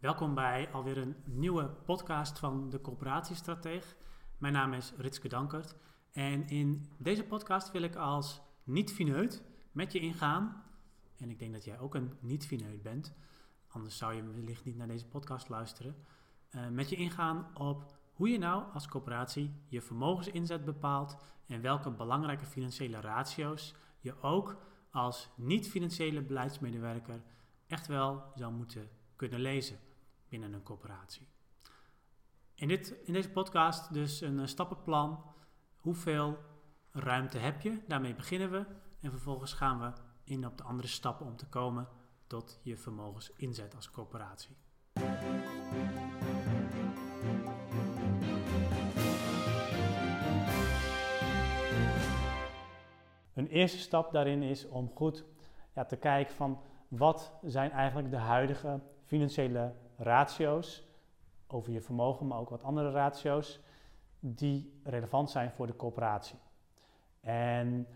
Welkom bij alweer een nieuwe podcast van de Coöperatiestrateeg. Mijn naam is Ritske Dankert en in deze podcast wil ik als niet-fineut met je ingaan. En ik denk dat jij ook een niet-fineut bent, anders zou je wellicht niet naar deze podcast luisteren. Uh, met je ingaan op hoe je nou als coöperatie je vermogensinzet bepaalt en welke belangrijke financiële ratio's je ook als niet-financiële beleidsmedewerker echt wel zou moeten kunnen lezen binnen een coöperatie. In, dit, in deze podcast dus een stappenplan. Hoeveel ruimte heb je? Daarmee beginnen we. En vervolgens gaan we in op de andere stappen om te komen tot je vermogensinzet als coöperatie. Een eerste stap daarin is om goed ja, te kijken van wat zijn eigenlijk de huidige financiële ratio's over je vermogen, maar ook wat andere ratio's die relevant zijn voor de coöperatie. En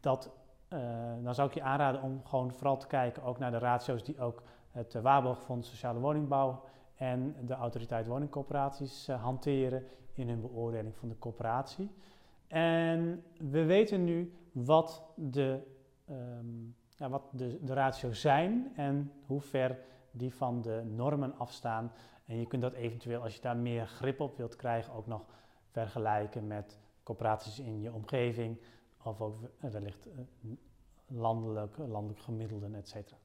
dat, uh, dan zou ik je aanraden om gewoon vooral te kijken ook naar de ratio's die ook het Waarborgfonds Sociale Woningbouw en de Autoriteit Woningcoöperaties uh, hanteren in hun beoordeling van de coöperatie. En we weten nu wat de, um, ja, wat de, de ratio's zijn en hoe ver die van de normen afstaan. En je kunt dat eventueel, als je daar meer grip op wilt krijgen, ook nog vergelijken met coöperaties in je omgeving of ook wellicht eh, landelijk, landelijk gemiddelden, et cetera.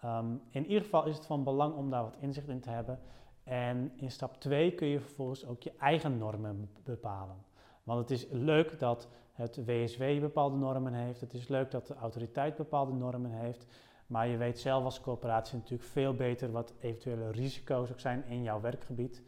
Ehm, in ieder geval is het van belang om daar wat inzicht in te hebben. En in stap 2 kun je vervolgens ook je eigen normen bepalen. Want het is leuk dat het WSW bepaalde normen heeft. Het is leuk dat de autoriteit bepaalde normen heeft. Maar je weet zelf als coöperatie natuurlijk veel beter wat eventuele risico's ook zijn in jouw werkgebied.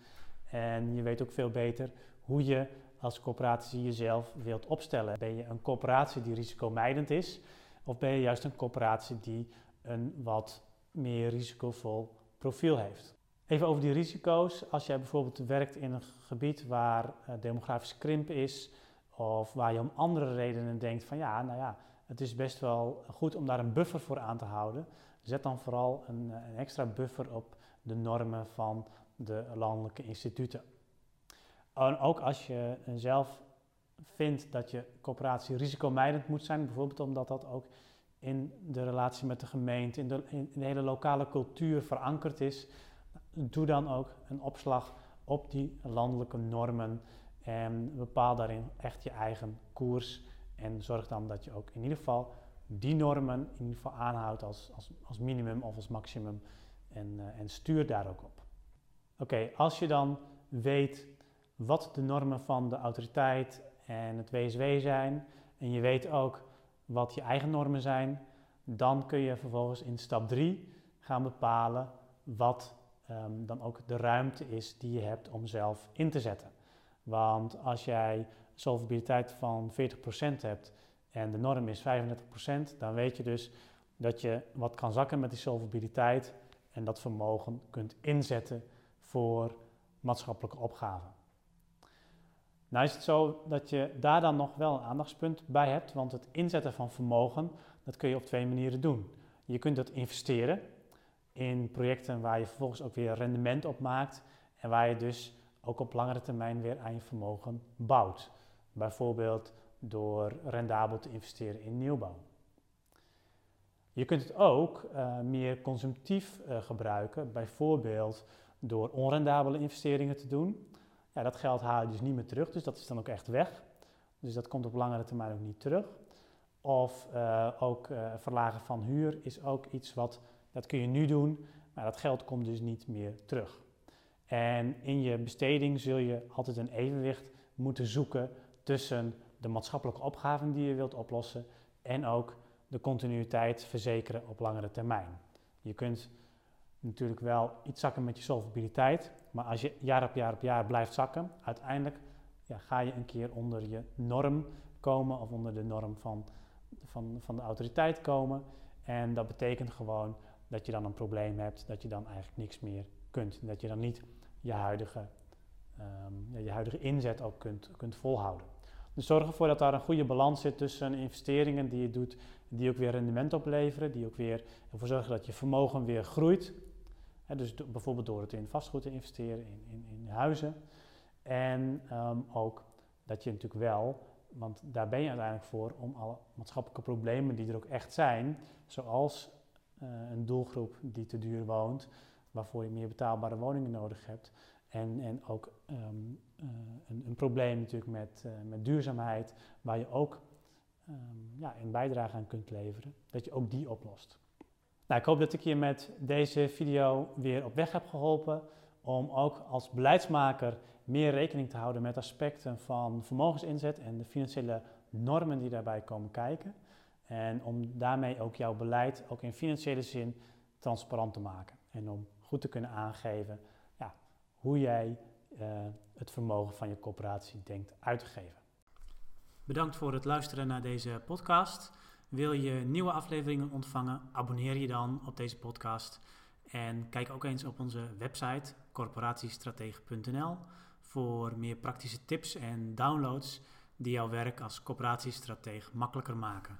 En je weet ook veel beter hoe je als coöperatie jezelf wilt opstellen. Ben je een coöperatie die risicomijdend is? Of ben je juist een coöperatie die een wat meer risicovol profiel heeft? Even over die risico's. Als jij bijvoorbeeld werkt in een gebied waar uh, demografische krimp is, of waar je om andere redenen denkt van ja, nou ja, het is best wel goed om daar een buffer voor aan te houden. Zet dan vooral een, een extra buffer op de normen van de landelijke instituten. En ook als je zelf vindt dat je coöperatie risicomijdend moet zijn, bijvoorbeeld omdat dat ook in de relatie met de gemeente, in de, in de hele lokale cultuur verankerd is, doe dan ook een opslag op die landelijke normen en bepaal daarin echt je eigen koers. En zorg dan dat je ook in ieder geval die normen in ieder geval aanhoudt als, als, als minimum of als maximum. En, uh, en stuur daar ook op. Oké, als je dan weet wat de normen van de autoriteit en het WSW zijn, en je weet ook wat je eigen normen zijn, dan kun je vervolgens in stap 3 gaan bepalen wat um, dan ook de ruimte is die je hebt om zelf in te zetten. Want als jij solvabiliteit van 40% hebt en de norm is 35%, dan weet je dus dat je wat kan zakken met die solvabiliteit en dat vermogen kunt inzetten voor maatschappelijke opgaven. Nou is het zo dat je daar dan nog wel een aandachtspunt bij hebt, want het inzetten van vermogen, dat kun je op twee manieren doen. Je kunt dat investeren in projecten waar je vervolgens ook weer rendement op maakt en waar je dus ook op langere termijn weer aan je vermogen bouwt. Bijvoorbeeld door rendabel te investeren in nieuwbouw. Je kunt het ook uh, meer consumptief uh, gebruiken, bijvoorbeeld door onrendabele investeringen te doen. Ja, dat geld haal je dus niet meer terug, dus dat is dan ook echt weg. Dus dat komt op langere termijn ook niet terug. Of uh, ook verlagen van huur is ook iets wat, dat kun je nu doen, maar dat geld komt dus niet meer terug. En in je besteding zul je altijd een evenwicht moeten zoeken tussen de maatschappelijke opgaven die je wilt oplossen en ook de continuïteit verzekeren op langere termijn. Je kunt natuurlijk wel iets zakken met je solvabiliteit, maar als je jaar op jaar op jaar blijft zakken, uiteindelijk ja, ga je een keer onder je norm komen of onder de norm van, van, van de autoriteit komen. En dat betekent gewoon dat je dan een probleem hebt, dat je dan eigenlijk niks meer kunt. Dat je dan niet je huidige, um, je huidige inzet ook kunt, kunt volhouden. Dus zorg ervoor dat daar een goede balans zit tussen investeringen die je doet, die ook weer rendement opleveren, die ook weer ervoor zorgen dat je vermogen weer groeit. dus bijvoorbeeld door het in vastgoed te investeren, in, in, in huizen. En ehm, ook dat je natuurlijk wel, want daar ben je uiteindelijk voor om alle maatschappelijke problemen die er ook echt zijn, zoals eh, een doelgroep die te duur woont, waarvoor je meer betaalbare woningen nodig hebt. En, en ook ehm, eh, een, een, probleem natuurlijk met, uh, met duurzaamheid, waar je ook um, ja, een bijdrage aan kunt leveren, dat je ook die oplost. Nou, ik hoop dat ik je met deze video weer op weg heb geholpen om ook als beleidsmaker meer rekening te houden met aspecten van vermogensinzet en de financiële normen die daarbij komen kijken. En om daarmee ook jouw beleid, ook in financiële zin, transparant te maken. En om goed te kunnen aangeven hoe jij uh, het vermogen van je corporatie denkt uit te geven. Bedankt voor het luisteren naar deze podcast. Wil je nieuwe afleveringen ontvangen? Abonneer je dan op deze podcast. En kijk ook eens op onze website corporatiestratege.nl voor meer praktische tips en downloads die jouw werk als corporatiestratege makkelijker maken.